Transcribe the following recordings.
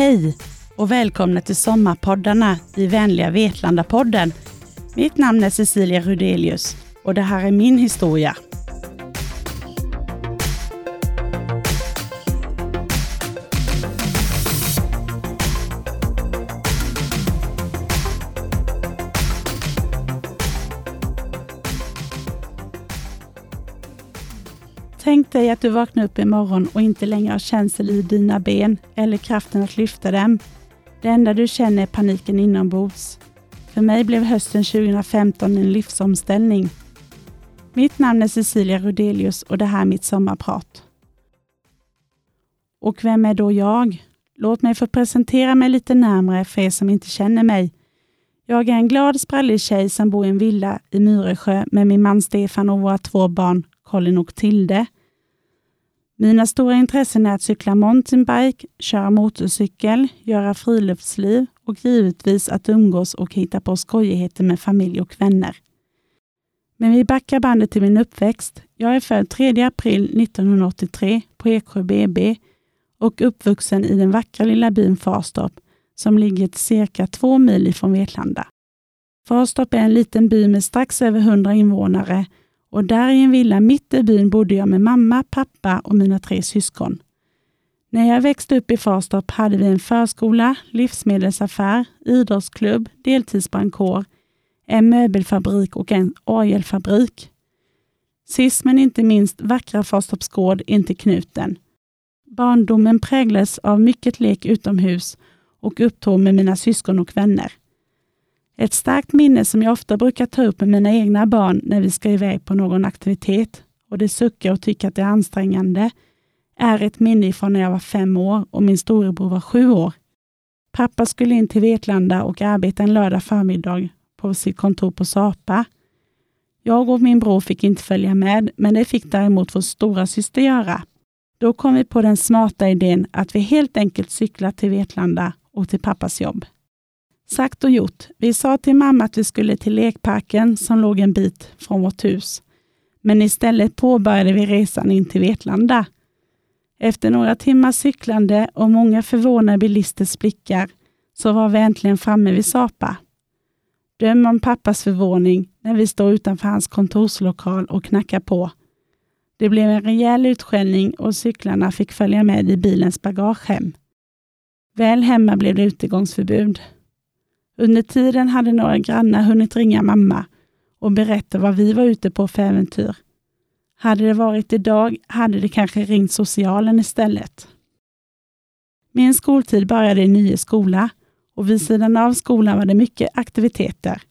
Hej och välkomna till sommarpoddarna i vänliga Vetlanda-podden. Mitt namn är Cecilia Rudelius och det här är min historia. Säg att du vaknar upp imorgon och inte längre har känsel i dina ben eller kraften att lyfta dem. Det enda du känner är paniken inombords. För mig blev hösten 2015 en livsomställning. Mitt namn är Cecilia Rudelius och det här är mitt sommarprat. Och vem är då jag? Låt mig få presentera mig lite närmare för er som inte känner mig. Jag är en glad, sprallig tjej som bor i en villa i Myresjö med min man Stefan och våra två barn Colin och Tilde. Mina stora intressen är att cykla mountainbike, köra motorcykel, göra friluftsliv och givetvis att umgås och hitta på skojigheter med familj och vänner. Men vi backar bandet till min uppväxt. Jag är född 3 april 1983 på Eksjö BB och uppvuxen i den vackra lilla byn Farstorp som ligger cirka två mil ifrån Vetlanda. Farstorp är en liten by med strax över 100 invånare och där i en villa mitt i byn bodde jag med mamma, pappa och mina tre syskon. När jag växte upp i Farstorp hade vi en förskola, livsmedelsaffär, idrottsklubb, deltidsbrandkår, en möbelfabrik och en orgelfabrik. Sist men inte minst vackra Farstorps gård intill knuten. Barndomen präglades av mycket lek utomhus och upptåg med mina syskon och vänner. Ett starkt minne som jag ofta brukar ta upp med mina egna barn när vi ska iväg på någon aktivitet och de suckar och tycker att det är ansträngande, är ett minne från när jag var fem år och min storebror var sju år. Pappa skulle in till Vetlanda och arbeta en lördag förmiddag på sitt kontor på Sapa. Jag och min bror fick inte följa med, men det fick däremot vår stora syster göra. Då kom vi på den smarta idén att vi helt enkelt cyklar till Vetlanda och till pappas jobb. Sagt och gjort. Vi sa till mamma att vi skulle till lekparken som låg en bit från vårt hus. Men istället påbörjade vi resan in till Vetlanda. Efter några timmars cyklande och många förvånade bilisters blickar så var vi äntligen framme vid Sapa. Döm om pappas förvåning när vi står utanför hans kontorslokal och knackar på. Det blev en rejäl utskällning och cyklarna fick följa med i bilens bagage hem. Väl hemma blev det utegångsförbud. Under tiden hade några grannar hunnit ringa mamma och berätta vad vi var ute på för äventyr. Hade det varit idag hade det kanske ringt socialen istället. Min skoltid började i Nye skola och vid sidan av skolan var det mycket aktiviteter.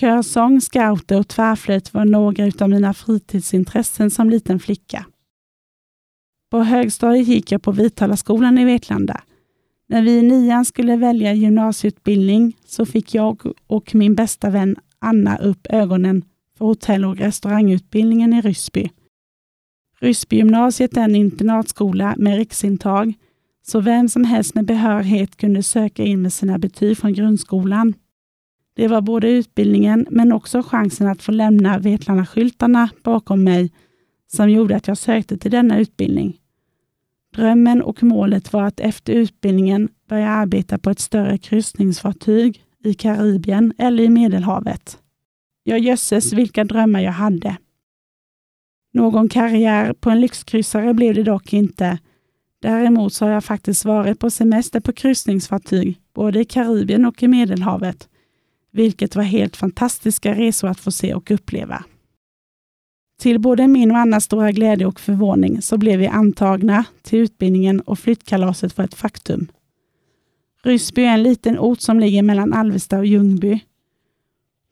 Körsång, scouter och tvärflöjt var några av mina fritidsintressen som liten flicka. På högstadiet gick jag på Vitalaskolan i Vetlanda när vi i nian skulle välja gymnasieutbildning så fick jag och min bästa vän Anna upp ögonen för hotell och restaurangutbildningen i Ryssby. Ryssbygymnasiet är en internatskola med riksintag, så vem som helst med behörighet kunde söka in med sina betyg från grundskolan. Det var både utbildningen men också chansen att få lämna Vetlanda-skyltarna bakom mig som gjorde att jag sökte till denna utbildning. Drömmen och målet var att efter utbildningen börja arbeta på ett större kryssningsfartyg i Karibien eller i Medelhavet. Ja, jösses vilka drömmar jag hade. Någon karriär på en lyxkryssare blev det dock inte. Däremot så har jag faktiskt varit på semester på kryssningsfartyg, både i Karibien och i Medelhavet, vilket var helt fantastiska resor att få se och uppleva. Till både min och Annas stora glädje och förvåning så blev vi antagna till utbildningen och flyttkalaset var ett faktum. Ryssby är en liten ort som ligger mellan Alvesta och Ljungby.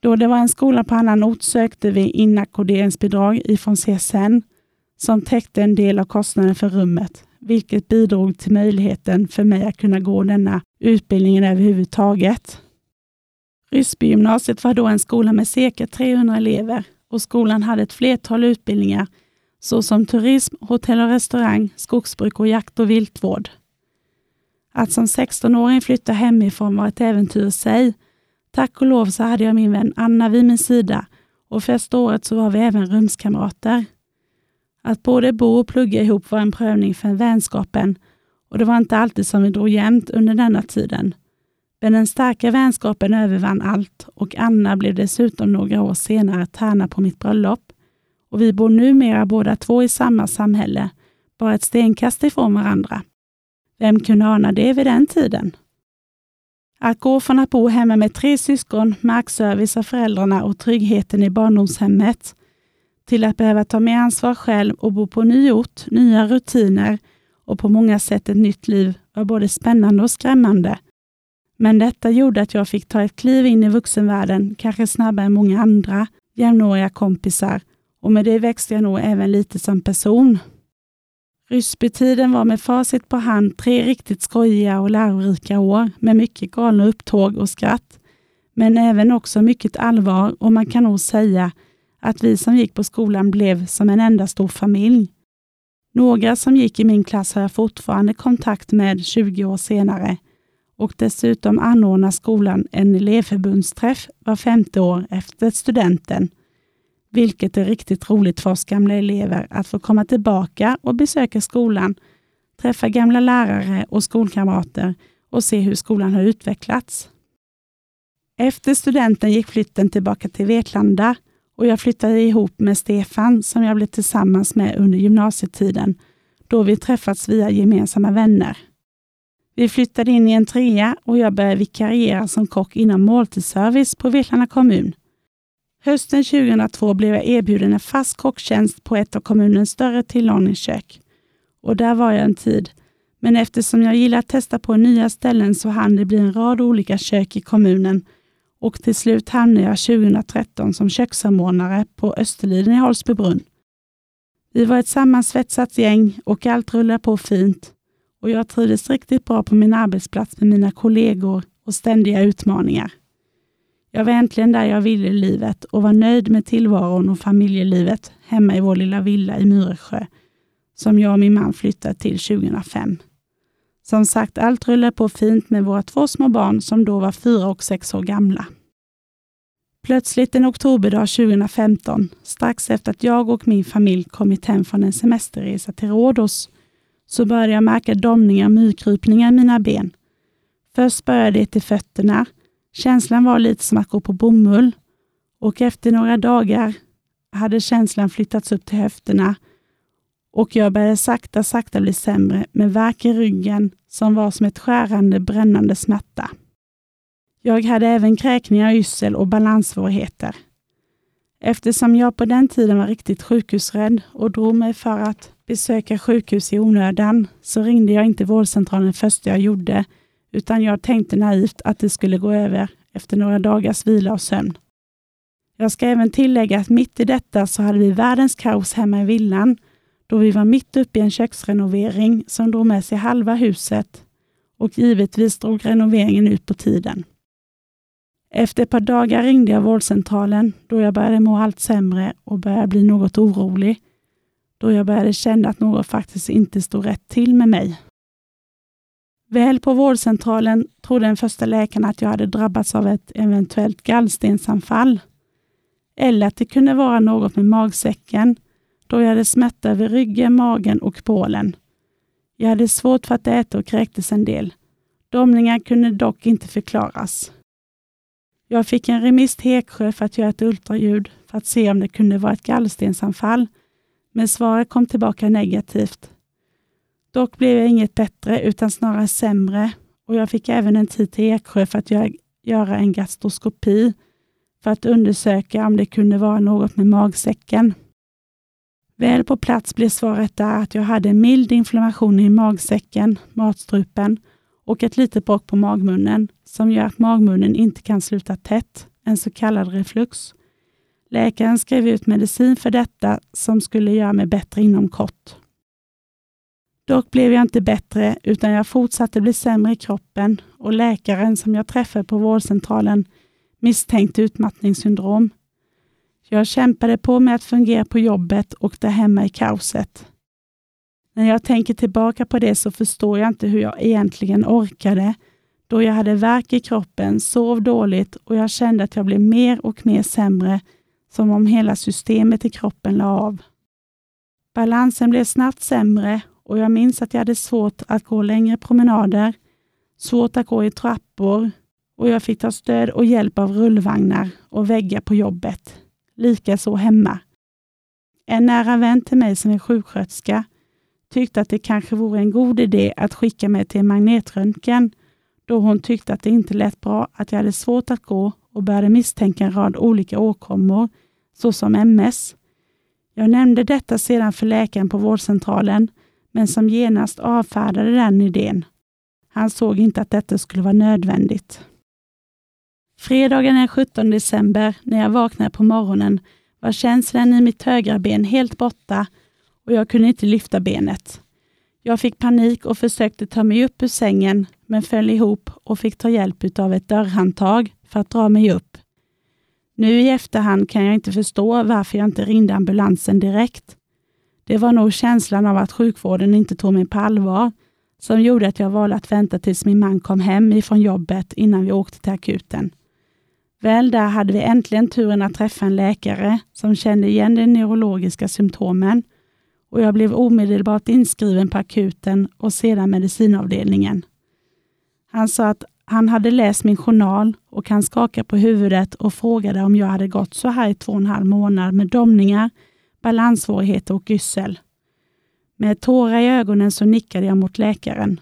Då det var en skola på annan ort sökte vi inackorderingsbidrag ifrån CSN som täckte en del av kostnaden för rummet, vilket bidrog till möjligheten för mig att kunna gå denna utbildningen överhuvudtaget. Ryssbygymnasiet var då en skola med cirka 300 elever och skolan hade ett flertal utbildningar såsom turism, hotell och restaurang, skogsbruk och jakt och viltvård. Att som 16-åring flytta hemifrån var ett äventyr i sig. Tack och lov så hade jag min vän Anna vid min sida och första året så var vi även rumskamrater. Att både bo och plugga ihop var en prövning för vänskapen och det var inte alltid som vi drog jämnt under denna tiden. Men den starka vänskapen övervann allt och Anna blev dessutom några år senare tärna på mitt bröllop. Och vi bor numera båda två i samma samhälle, bara ett stenkast ifrån varandra. Vem kunde ana det vid den tiden? Att gå från att bo hemma med tre syskon, markservice av föräldrarna och tryggheten i barndomshemmet till att behöva ta mer ansvar själv och bo på ny ort, nya rutiner och på många sätt ett nytt liv var både spännande och skrämmande. Men detta gjorde att jag fick ta ett kliv in i vuxenvärlden, kanske snabbare än många andra jämnåriga kompisar och med det växte jag nog även lite som person. Ryssbytiden var med facit på hand tre riktigt skojiga och lärorika år med mycket galna upptåg och skratt, men även också mycket allvar och man kan nog säga att vi som gick på skolan blev som en enda stor familj. Några som gick i min klass har jag fortfarande kontakt med 20 år senare och dessutom anordnar skolan en elevförbundsträff var femte år efter studenten, vilket är riktigt roligt för oss gamla elever att få komma tillbaka och besöka skolan, träffa gamla lärare och skolkamrater och se hur skolan har utvecklats. Efter studenten gick flytten tillbaka till Vetlanda och jag flyttade ihop med Stefan som jag blev tillsammans med under gymnasietiden, då vi träffats via gemensamma vänner. Vi flyttade in i en trea och jag började vikariera som kock inom måltidsservice på Vetlanda kommun. Hösten 2002 blev jag erbjuden en fast kocktjänst på ett av kommunens större tillagningskök. Och där var jag en tid. Men eftersom jag gillar att testa på nya ställen så hann det bli en rad olika kök i kommunen och till slut hamnade jag 2013 som kökssamordnare på Österliden i Holsbybrunn. Vi var ett sammansvetsat gäng och allt rullade på fint och jag trivdes riktigt bra på min arbetsplats med mina kollegor och ständiga utmaningar. Jag var äntligen där jag ville i livet och var nöjd med tillvaron och familjelivet hemma i vår lilla villa i Myresjö som jag och min man flyttade till 2005. Som sagt, allt rullade på fint med våra två små barn som då var fyra och sex år gamla. Plötsligt en oktoberdag 2015, strax efter att jag och min familj kommit hem från en semesterresa till Rhodos, så började jag märka domningar och myrkrypningar i mina ben. Först började det till fötterna. Känslan var lite som att gå på bomull och efter några dagar hade känslan flyttats upp till höfterna och jag började sakta, sakta bli sämre med värk i ryggen som var som ett skärande, brännande smärta. Jag hade även kräkningar, yrsel och balanssvårigheter. Eftersom jag på den tiden var riktigt sjukhusrädd och drog mig för att besöka sjukhus i onödan så ringde jag inte vårdcentralen första jag gjorde, utan jag tänkte naivt att det skulle gå över efter några dagars vila och sömn. Jag ska även tillägga att mitt i detta så hade vi världens kaos hemma i villan då vi var mitt uppe i en köksrenovering som drog med sig halva huset och givetvis drog renoveringen ut på tiden. Efter ett par dagar ringde jag vårdcentralen då jag började må allt sämre och började bli något orolig. Då jag började känna att något faktiskt inte stod rätt till med mig. Väl på vårdcentralen trodde den första läkaren att jag hade drabbats av ett eventuellt gallstensanfall. Eller att det kunde vara något med magsäcken då jag hade smärta över ryggen, magen och bålen. Jag hade svårt för att äta och kräktes en del. Domningar kunde dock inte förklaras. Jag fick en remiss till Eksjö för att göra ett ultraljud för att se om det kunde vara ett gallstensanfall, men svaret kom tillbaka negativt. Dock blev jag inget bättre utan snarare sämre och jag fick även en tid till Eksjö för att göra en gastroskopi för att undersöka om det kunde vara något med magsäcken. Väl på plats blev svaret där att jag hade en mild inflammation i magsäcken, matstrupen och ett litet bråck på magmunnen som gör att magmunnen inte kan sluta tätt, en så kallad reflux. Läkaren skrev ut medicin för detta som skulle göra mig bättre inom kort. Dock blev jag inte bättre utan jag fortsatte bli sämre i kroppen och läkaren som jag träffade på vårdcentralen misstänkte utmattningssyndrom. Jag kämpade på med att fungera på jobbet och där hemma i kaoset. När jag tänker tillbaka på det så förstår jag inte hur jag egentligen orkade, då jag hade värk i kroppen, sov dåligt och jag kände att jag blev mer och mer sämre, som om hela systemet i kroppen la av. Balansen blev snabbt sämre och jag minns att jag hade svårt att gå längre promenader, svårt att gå i trappor och jag fick ta stöd och hjälp av rullvagnar och väggar på jobbet. Likaså hemma. En nära vän till mig som är sjuksköterska tyckte att det kanske vore en god idé att skicka mig till magnetröntgen då hon tyckte att det inte lät bra att jag hade svårt att gå och började misstänka en rad olika åkommor såsom MS. Jag nämnde detta sedan för läkaren på vårdcentralen men som genast avfärdade den idén. Han såg inte att detta skulle vara nödvändigt. Fredagen den 17 december när jag vaknade på morgonen var känslan i mitt högra ben helt borta och jag kunde inte lyfta benet. Jag fick panik och försökte ta mig upp ur sängen men föll ihop och fick ta hjälp av ett dörrhandtag för att dra mig upp. Nu i efterhand kan jag inte förstå varför jag inte ringde ambulansen direkt. Det var nog känslan av att sjukvården inte tog mig på allvar som gjorde att jag valde att vänta tills min man kom hem ifrån jobbet innan vi åkte till akuten. Väl där hade vi äntligen turen att träffa en läkare som kände igen de neurologiska symptomen och jag blev omedelbart inskriven på akuten och sedan medicinavdelningen. Han sa att han hade läst min journal och han skakade på huvudet och frågade om jag hade gått så här i två och en halv månad med domningar, balanssvårigheter och yssel. Med tårar i ögonen så nickade jag mot läkaren.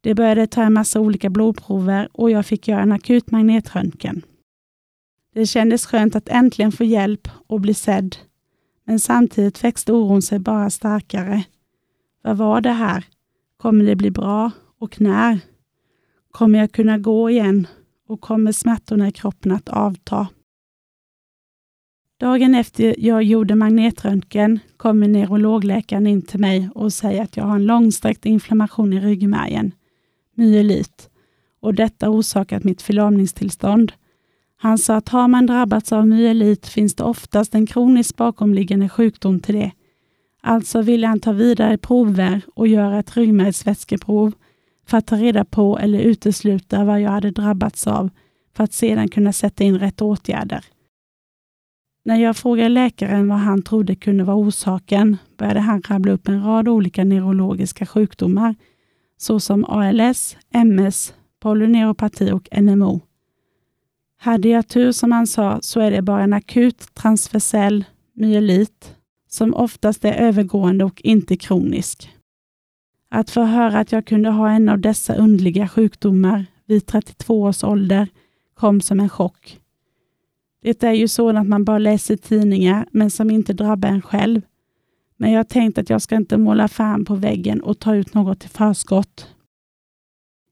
Det började ta en massa olika blodprover och jag fick göra en akut magnetröntgen. Det kändes skönt att äntligen få hjälp och bli sedd. Men samtidigt växte oron sig bara starkare. Vad var det här? Kommer det bli bra? Och när? Kommer jag kunna gå igen? Och kommer smärtorna i kroppen att avta? Dagen efter jag gjorde magnetröntgen kommer neurologläkaren in till mig och säger att jag har en långsträckt inflammation i ryggmärgen, myelit, och detta orsakat mitt förlamningstillstånd han sa att har man drabbats av myelit finns det oftast en kronisk bakomliggande sjukdom till det. Alltså ville han ta vidare prover och göra ett ryggmärgsvätskeprov för att ta reda på eller utesluta vad jag hade drabbats av för att sedan kunna sätta in rätt åtgärder. När jag frågade läkaren vad han trodde kunde vara orsaken började han rabbla upp en rad olika neurologiska sjukdomar såsom ALS, MS, polyneuropati och NMO. Hade jag tur som han sa så är det bara en akut transversell myelit som oftast är övergående och inte kronisk. Att få höra att jag kunde ha en av dessa undliga sjukdomar vid 32 års ålder kom som en chock. Det är ju sådant man bara läser i tidningar, men som inte drabbar en själv. Men jag tänkte att jag ska inte måla fan på väggen och ta ut något i förskott.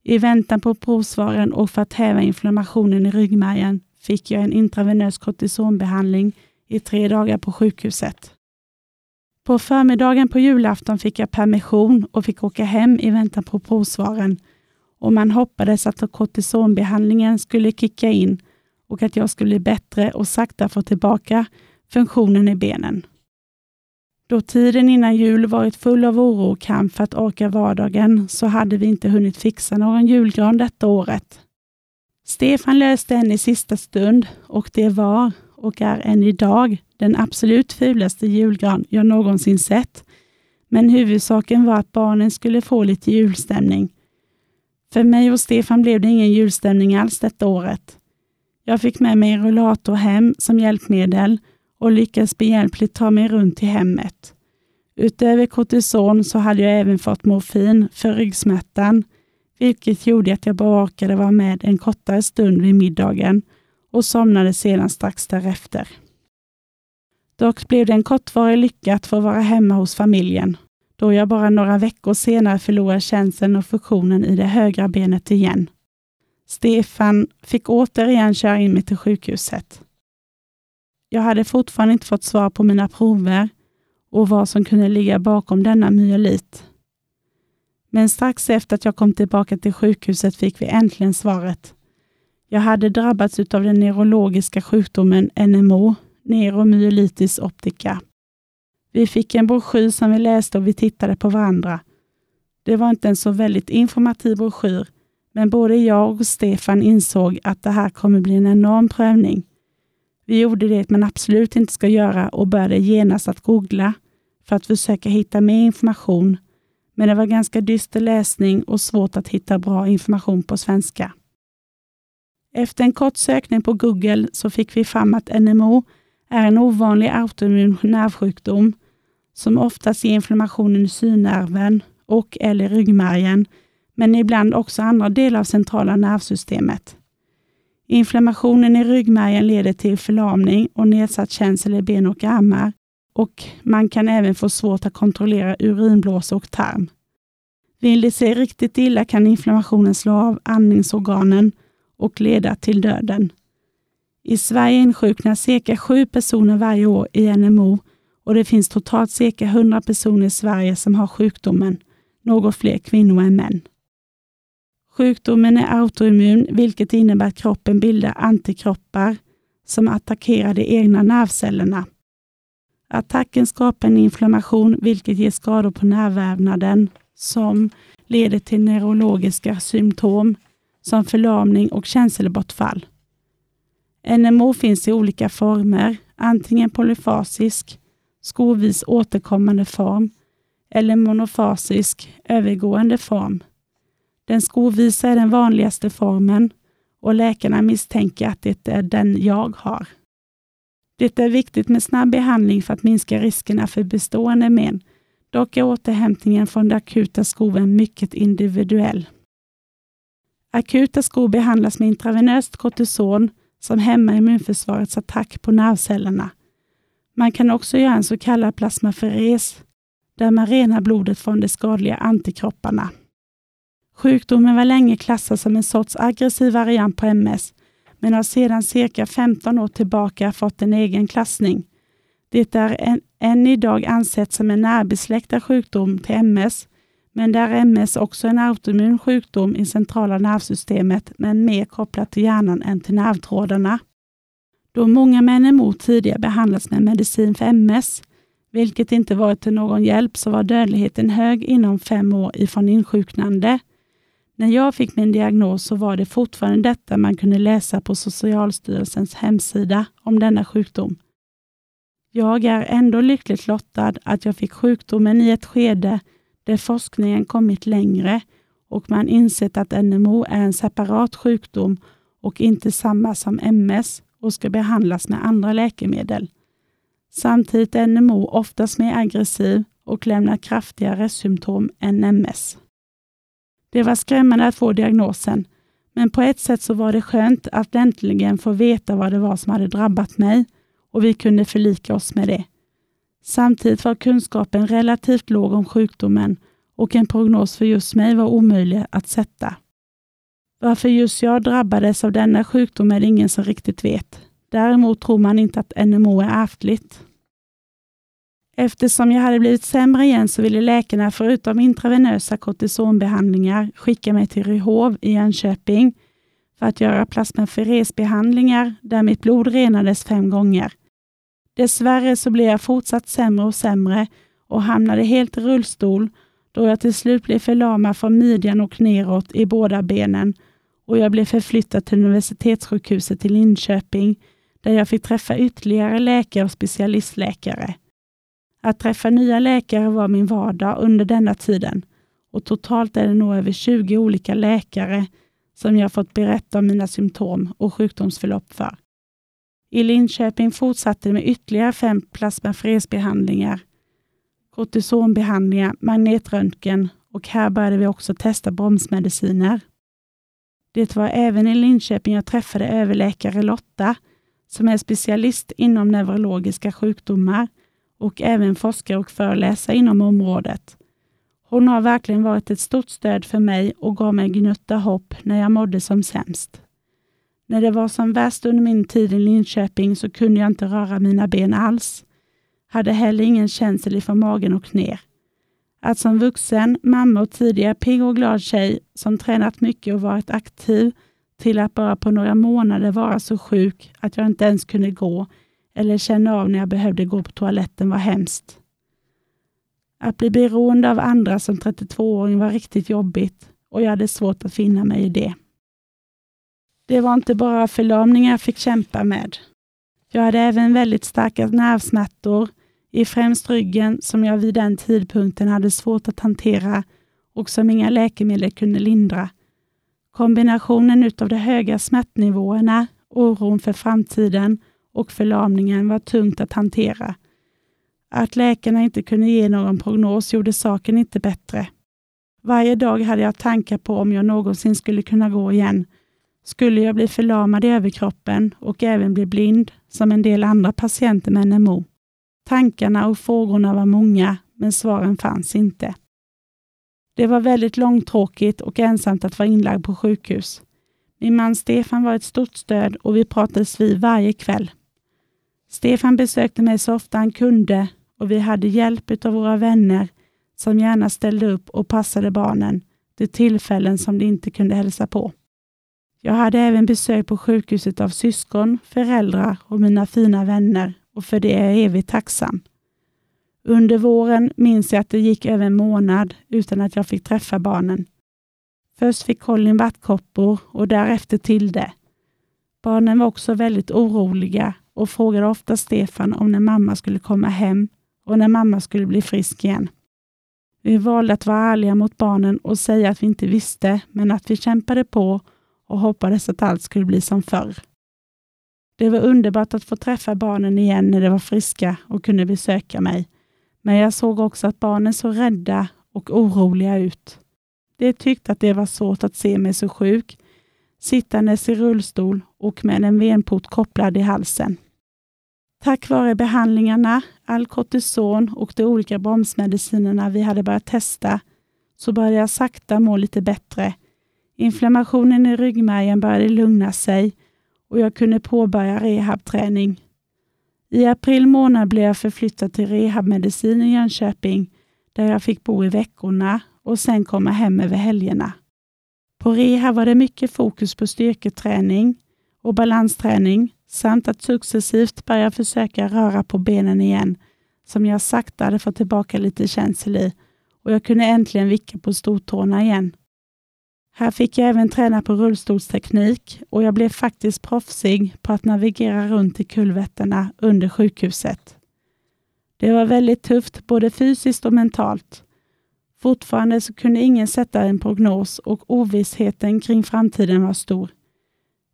I väntan på provsvaren och för att häva inflammationen i ryggmärgen fick jag en intravenös kortisonbehandling i tre dagar på sjukhuset. På förmiddagen på julafton fick jag permission och fick åka hem i väntan på provsvaren och man hoppades att kortisonbehandlingen skulle kicka in och att jag skulle bli bättre och sakta få tillbaka funktionen i benen. Då tiden innan jul varit full av oro och kamp för att orka vardagen så hade vi inte hunnit fixa någon julgran detta året. Stefan löste en i sista stund och det var och är än idag den absolut fulaste julgran jag någonsin sett. Men huvudsaken var att barnen skulle få lite julstämning. För mig och Stefan blev det ingen julstämning alls detta året. Jag fick med mig en rullator hem som hjälpmedel och lyckades behjälpligt ta mig runt i hemmet. Utöver kortison så hade jag även fått morfin för ryggsmärtan, vilket gjorde att jag bara orkade vara med en kortare stund vid middagen och somnade sedan strax därefter. Dock blev det en kortvarig lycka att få vara hemma hos familjen, då jag bara några veckor senare förlorade känseln och funktionen i det högra benet igen. Stefan fick återigen köra in mig till sjukhuset. Jag hade fortfarande inte fått svar på mina prover och vad som kunde ligga bakom denna myelit. Men strax efter att jag kom tillbaka till sjukhuset fick vi äntligen svaret. Jag hade drabbats av den neurologiska sjukdomen NMO, neuromyelitis optica. Vi fick en broschyr som vi läste och vi tittade på varandra. Det var inte en så väldigt informativ broschyr, men både jag och Stefan insåg att det här kommer bli en enorm prövning. Vi gjorde det man absolut inte ska göra och började genast att googla för att försöka hitta mer information. men det var ganska dyster läsning och svårt att hitta bra information på svenska. Efter en kort sökning på Google så fick vi fram att NMO är en ovanlig autoimmun nervsjukdom som oftast ger inflammationen i synnerven och eller ryggmärgen, men ibland också andra delar av centrala nervsystemet. Inflammationen i ryggmärgen leder till förlamning och nedsatt känsel i ben och armar och man kan även få svårt att kontrollera urinblåsa och tarm. Vill det sig riktigt illa kan inflammationen slå av andningsorganen och leda till döden. I Sverige insjuknar cirka sju personer varje år i NMO och det finns totalt cirka 100 personer i Sverige som har sjukdomen, något fler kvinnor än män. Sjukdomen är autoimmun, vilket innebär att kroppen bildar antikroppar som attackerar de egna nervcellerna. Attacken skapar en inflammation, vilket ger skador på nervvävnaden som leder till neurologiska symptom som förlamning och känselbortfall. NMO finns i olika former, antingen polyfasisk, skovis återkommande form eller monofasisk, övergående form. Den skovisa är den vanligaste formen och läkarna misstänker att det är den jag har. Det är viktigt med snabb behandling för att minska riskerna för bestående men. Dock är återhämtningen från den akuta skoven mycket individuell. Akuta skov behandlas med intravenöst kortison som hämmar immunförsvarets attack på nervcellerna. Man kan också göra en så kallad plasmaferes där man renar blodet från de skadliga antikropparna. Sjukdomen var länge klassad som en sorts aggressiv variant på MS, men har sedan cirka 15 år tillbaka fått en egen klassning. Det är en, än idag ansett som en närbesläktad sjukdom till MS, men där MS också är en autoimmun sjukdom i centrala nervsystemet, men mer kopplat till hjärnan än till nervtrådarna. Då många män emot tidigare behandlats med medicin för MS, vilket inte varit till någon hjälp, så var dödligheten hög inom fem år ifrån insjuknande. När jag fick min diagnos så var det fortfarande detta man kunde läsa på Socialstyrelsens hemsida om denna sjukdom. Jag är ändå lyckligt lottad att jag fick sjukdomen i ett skede där forskningen kommit längre och man insett att NMO är en separat sjukdom och inte samma som MS och ska behandlas med andra läkemedel. Samtidigt är NMO oftast mer aggressiv och lämnar kraftigare symptom än MS. Det var skrämmande att få diagnosen, men på ett sätt så var det skönt att äntligen få veta vad det var som hade drabbat mig och vi kunde förlika oss med det. Samtidigt var kunskapen relativt låg om sjukdomen och en prognos för just mig var omöjlig att sätta. Varför just jag drabbades av denna sjukdom är det ingen som riktigt vet. Däremot tror man inte att NMO är ärftligt. Eftersom jag hade blivit sämre igen så ville läkarna förutom intravenösa kortisonbehandlingar skicka mig till Ryhov i Jönköping för att göra plasmaferesbehandlingar där mitt blod renades fem gånger. Dessvärre så blev jag fortsatt sämre och sämre och hamnade helt i rullstol då jag till slut blev förlamad från midjan och neråt i båda benen och jag blev förflyttad till universitetssjukhuset i Linköping där jag fick träffa ytterligare läkare och specialistläkare. Att träffa nya läkare var min vardag under denna tiden och totalt är det nog över 20 olika läkare som jag fått berätta om mina symptom och sjukdomsförlopp för. I Linköping fortsatte det med ytterligare fem plasmafresbehandlingar, kortisonbehandlingar, magnetröntgen och här började vi också testa bromsmediciner. Det var även i Linköping jag träffade överläkare Lotta som är specialist inom neurologiska sjukdomar och även forskare och föreläsare inom området. Hon har verkligen varit ett stort stöd för mig och gav mig gnutta hopp när jag mådde som sämst. När det var som värst under min tid i Linköping så kunde jag inte röra mina ben alls. Hade heller ingen känsel ifrån magen och ner. Att som vuxen, mamma och tidigare pigg och glad tjej som tränat mycket och varit aktiv till att bara på några månader vara så sjuk att jag inte ens kunde gå eller känna av när jag behövde gå på toaletten var hemskt. Att bli beroende av andra som 32-åring var riktigt jobbigt och jag hade svårt att finna mig i det. Det var inte bara förlamningar jag fick kämpa med. Jag hade även väldigt starka nervsmärtor i främst ryggen som jag vid den tidpunkten hade svårt att hantera och som inga läkemedel kunde lindra. Kombinationen utav de höga smärtnivåerna, oron för framtiden och förlamningen var tungt att hantera. Att läkarna inte kunde ge någon prognos gjorde saken inte bättre. Varje dag hade jag tankar på om jag någonsin skulle kunna gå igen. Skulle jag bli förlamad i överkroppen och även bli blind, som en del andra patienter med NMO? Tankarna och frågorna var många, men svaren fanns inte. Det var väldigt långtråkigt och ensamt att vara inlagd på sjukhus. Min man Stefan var ett stort stöd och vi pratades vid varje kväll. Stefan besökte mig så ofta han kunde och vi hade hjälp av våra vänner som gärna ställde upp och passade barnen de tillfällen som de inte kunde hälsa på. Jag hade även besök på sjukhuset av syskon, föräldrar och mina fina vänner och för det är jag evigt tacksam. Under våren minns jag att det gick över en månad utan att jag fick träffa barnen. Först fick Colin vattkoppor och därefter Tilde. Barnen var också väldigt oroliga och frågade ofta Stefan om när mamma skulle komma hem och när mamma skulle bli frisk igen. Vi valde att vara ärliga mot barnen och säga att vi inte visste, men att vi kämpade på och hoppades att allt skulle bli som förr. Det var underbart att få träffa barnen igen när de var friska och kunde besöka mig. Men jag såg också att barnen såg rädda och oroliga ut. De tyckte att det var svårt att se mig så sjuk, sittandes i rullstol och med en venport kopplad i halsen. Tack vare behandlingarna, all kortison och de olika bromsmedicinerna vi hade börjat testa så började jag sakta må lite bättre. Inflammationen i ryggmärgen började lugna sig och jag kunde påbörja rehabträning. I april månad blev jag förflyttad till rehabmedicin i Jönköping där jag fick bo i veckorna och sen komma hem över helgerna. På rehab var det mycket fokus på styrketräning och balansträning samt att successivt börja försöka röra på benen igen som jag sakta hade fått tillbaka lite känsel i och jag kunde äntligen vicka på stortårna igen. Här fick jag även träna på rullstolsteknik och jag blev faktiskt proffsig på att navigera runt i kulvetterna under sjukhuset. Det var väldigt tufft både fysiskt och mentalt. Fortfarande så kunde ingen sätta en prognos och ovissheten kring framtiden var stor.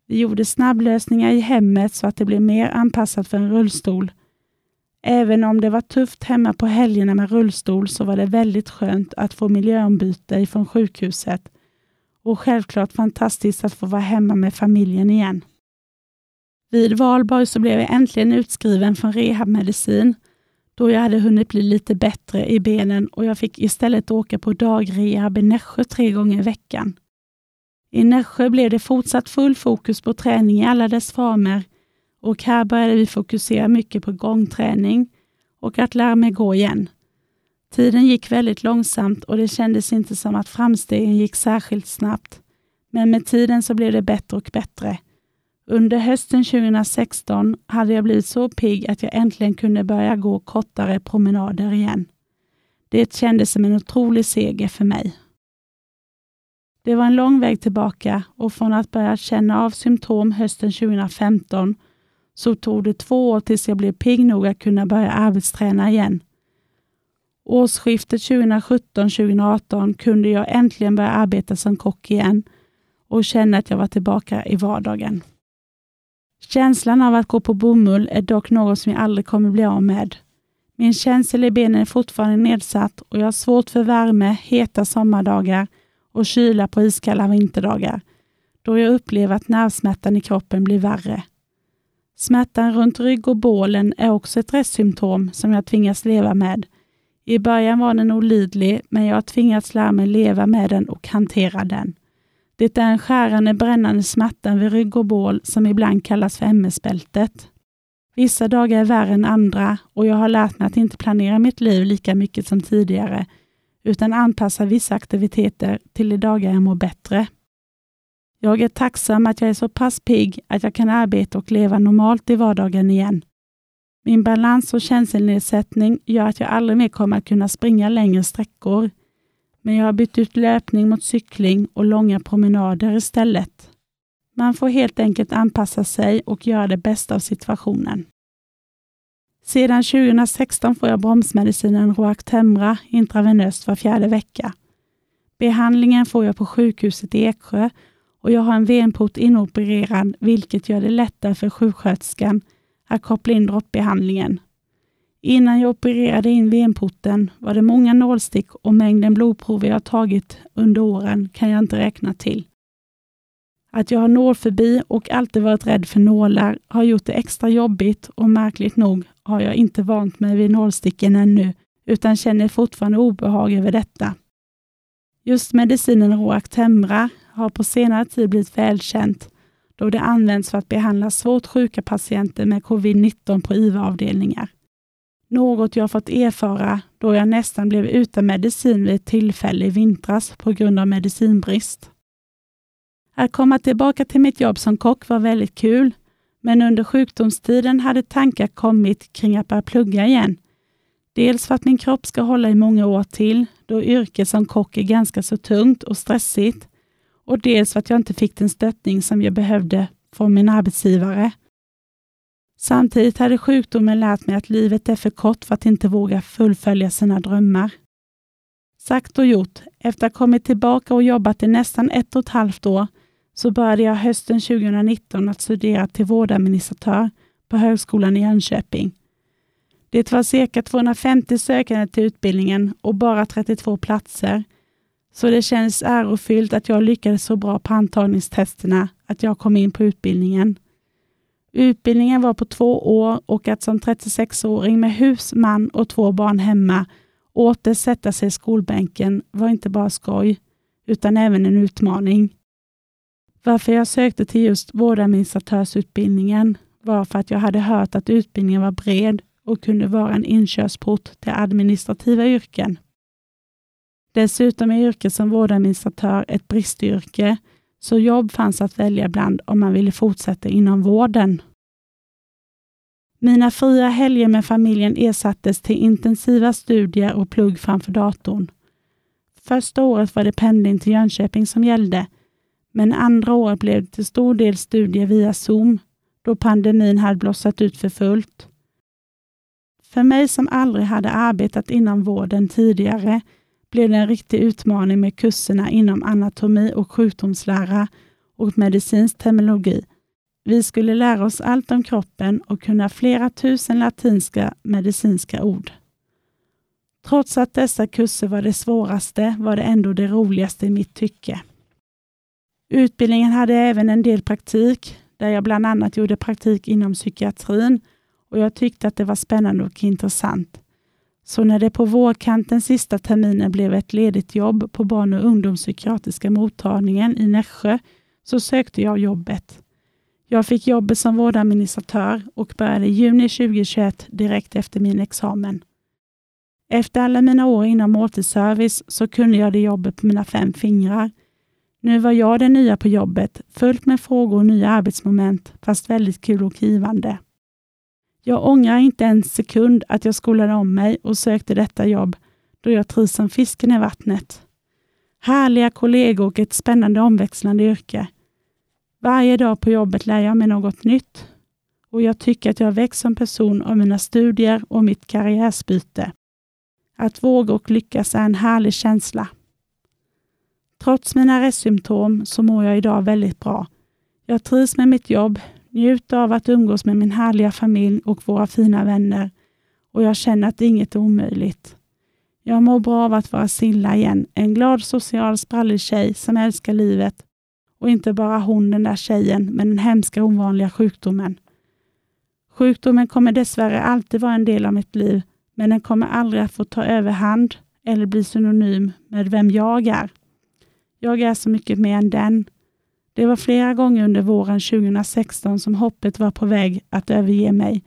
Vi gjorde snabblösningar i hemmet så att det blev mer anpassat för en rullstol. Även om det var tufft hemma på helgerna med rullstol så var det väldigt skönt att få miljöombyte ifrån sjukhuset och självklart fantastiskt att få vara hemma med familjen igen. Vid valborg så blev jag äntligen utskriven från rehabmedicin då jag hade hunnit bli lite bättre i benen och jag fick istället åka på dagrehab i Nässjö tre gånger i veckan. I Nässjö blev det fortsatt full fokus på träning i alla dess former och här började vi fokusera mycket på gångträning och att lära mig gå igen. Tiden gick väldigt långsamt och det kändes inte som att framstegen gick särskilt snabbt. Men med tiden så blev det bättre och bättre. Under hösten 2016 hade jag blivit så pigg att jag äntligen kunde börja gå kortare promenader igen. Det kändes som en otrolig seger för mig. Det var en lång väg tillbaka och från att börja känna av symptom hösten 2015 så tog det två år tills jag blev pigg nog att kunna börja arbetsträna igen. Årsskiftet 2017-2018 kunde jag äntligen börja arbeta som kock igen och känna att jag var tillbaka i vardagen. Känslan av att gå på bomull är dock något som jag aldrig kommer bli av med. Min känsel i benen är fortfarande nedsatt och jag har svårt för värme, heta sommardagar och kyla på iskalla vinterdagar, då jag upplever att nervsmärtan i kroppen blir värre. Smärtan runt rygg och bålen är också ett restsymptom som jag tvingas leva med. I början var den olidlig, men jag har tvingats lära mig leva med den och hantera den. Det är en skärande brännande smärta vid rygg och bål som ibland kallas för MS-bältet. Vissa dagar är värre än andra och jag har lärt mig att inte planera mitt liv lika mycket som tidigare, utan anpassa vissa aktiviteter till de dagar jag mår bättre. Jag är tacksam att jag är så pass pigg att jag kan arbeta och leva normalt i vardagen igen. Min balans och känselnedsättning gör att jag aldrig mer kommer att kunna springa längre sträckor. Men jag har bytt ut löpning mot cykling och långa promenader istället. Man får helt enkelt anpassa sig och göra det bästa av situationen. Sedan 2016 får jag bromsmedicinen Roactemra intravenöst var fjärde vecka. Behandlingen får jag på sjukhuset i Eksjö och jag har en venport inopererad vilket gör det lättare för sjuksköterskan att koppla in droppbehandlingen. Innan jag opererade in venporten var det många nålstick och mängden blodprover jag tagit under åren kan jag inte räkna till. Att jag har nålfobi och alltid varit rädd för nålar har gjort det extra jobbigt och märkligt nog har jag inte vant mig vid nålsticken ännu, utan känner fortfarande obehag över detta. Just medicinen Roactemra har på senare tid blivit välkänt då det används för att behandla svårt sjuka patienter med covid-19 på IVA-avdelningar. Något jag fått erfara då jag nästan blev utan medicin vid ett tillfälle i vintras på grund av medicinbrist. Att komma tillbaka till mitt jobb som kock var väldigt kul, men under sjukdomstiden hade tankar kommit kring att börja plugga igen. Dels för att min kropp ska hålla i många år till, då yrket som kock är ganska så tungt och stressigt, och dels för att jag inte fick den stöttning som jag behövde från min arbetsgivare. Samtidigt hade sjukdomen lärt mig att livet är för kort för att inte våga fullfölja sina drömmar. Sagt och gjort, efter att ha kommit tillbaka och jobbat i nästan ett och ett halvt år så började jag hösten 2019 att studera till vårdadministratör på Högskolan i Jönköping. Det var cirka 250 sökande till utbildningen och bara 32 platser, så det känns ärofyllt att jag lyckades så bra på antagningstesterna att jag kom in på utbildningen. Utbildningen var på två år och att som 36-åring med hus, man och två barn hemma åter sätta sig i skolbänken var inte bara skoj, utan även en utmaning. Varför jag sökte till just vårdadministratörsutbildningen var för att jag hade hört att utbildningen var bred och kunde vara en inkörsport till administrativa yrken. Dessutom är yrket som vårdadministratör ett bristyrke, så jobb fanns att välja bland om man ville fortsätta inom vården. Mina fria helger med familjen ersattes till intensiva studier och plugg framför datorn. Första året var det pendling till Jönköping som gällde, men andra året blev det till stor del studier via Zoom, då pandemin hade blossat ut för fullt. För mig som aldrig hade arbetat inom vården tidigare blev det en riktig utmaning med kurserna inom anatomi och sjukdomslära och medicinsk terminologi. Vi skulle lära oss allt om kroppen och kunna flera tusen latinska medicinska ord. Trots att dessa kurser var det svåraste var det ändå det roligaste i mitt tycke. Utbildningen hade även en del praktik, där jag bland annat gjorde praktik inom psykiatrin och jag tyckte att det var spännande och intressant. Så när det på vårkanten sista terminen blev ett ledigt jobb på barn och ungdomspsykiatriska mottagningen i Nässjö så sökte jag jobbet. Jag fick jobbet som vårdadministratör och började i juni 2021 direkt efter min examen. Efter alla mina år inom måltidsservice så kunde jag det jobbet på mina fem fingrar nu var jag den nya på jobbet, fullt med frågor och nya arbetsmoment, fast väldigt kul och givande. Jag ångrar inte en sekund att jag skolade om mig och sökte detta jobb, då jag trivs som fisken i vattnet. Härliga kollegor och ett spännande omväxlande yrke. Varje dag på jobbet lär jag mig något nytt och jag tycker att jag växt som person av mina studier och mitt karriärsbyte. Att våga och lyckas är en härlig känsla. Trots mina restsymptom så mår jag idag väldigt bra. Jag trivs med mitt jobb, Njut av att umgås med min härliga familj och våra fina vänner och jag känner att inget är omöjligt. Jag mår bra av att vara Silla igen, en glad social sprallig tjej som älskar livet och inte bara hon den där tjejen med den hemska ovanliga sjukdomen. Sjukdomen kommer dessvärre alltid vara en del av mitt liv, men den kommer aldrig att få ta överhand eller bli synonym med vem jag är. Jag är så mycket mer än den. Det var flera gånger under våren 2016 som hoppet var på väg att överge mig.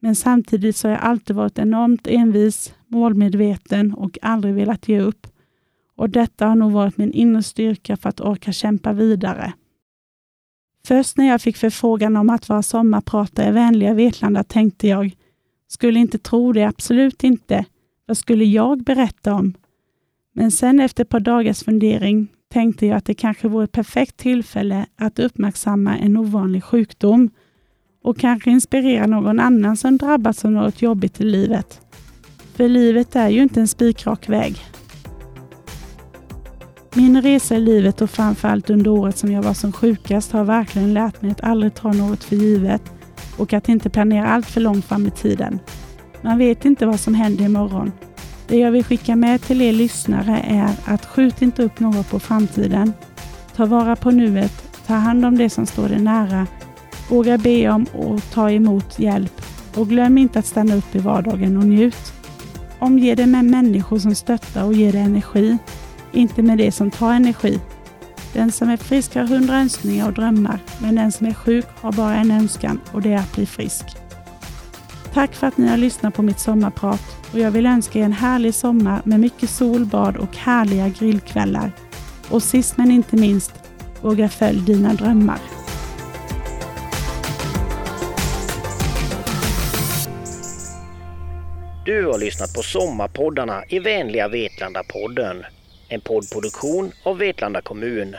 Men samtidigt så har jag alltid varit enormt envis, målmedveten och aldrig velat ge upp. Och detta har nog varit min inre styrka för att orka kämpa vidare. Först när jag fick förfrågan om att vara sommarpratare i vänliga Vetlanda tänkte jag, skulle inte tro det, absolut inte. Vad skulle jag berätta om? Men sen efter ett par dagars fundering tänkte jag att det kanske vore ett perfekt tillfälle att uppmärksamma en ovanlig sjukdom och kanske inspirera någon annan som drabbats av något jobbigt i livet. För livet är ju inte en spikrak väg. Min resa i livet och framförallt under året som jag var som sjukast har verkligen lärt mig att aldrig ta något för givet och att inte planera allt för långt fram i tiden. Man vet inte vad som händer imorgon. Det jag vill skicka med till er lyssnare är att skjut inte upp något på framtiden. Ta vara på nuet, ta hand om det som står dig nära, våga be om och ta emot hjälp och glöm inte att stanna upp i vardagen och njut. Omge dig med människor som stöttar och ger dig energi, inte med det som tar energi. Den som är frisk har hundra önskningar och drömmar, men den som är sjuk har bara en önskan och det är att bli frisk. Tack för att ni har lyssnat på mitt sommarprat och jag vill önska er en härlig sommar med mycket solbad och härliga grillkvällar. Och sist men inte minst, våga följ dina drömmar. Du har lyssnat på Sommarpoddarna i vänliga Vetlanda-podden. En poddproduktion av Vetlanda kommun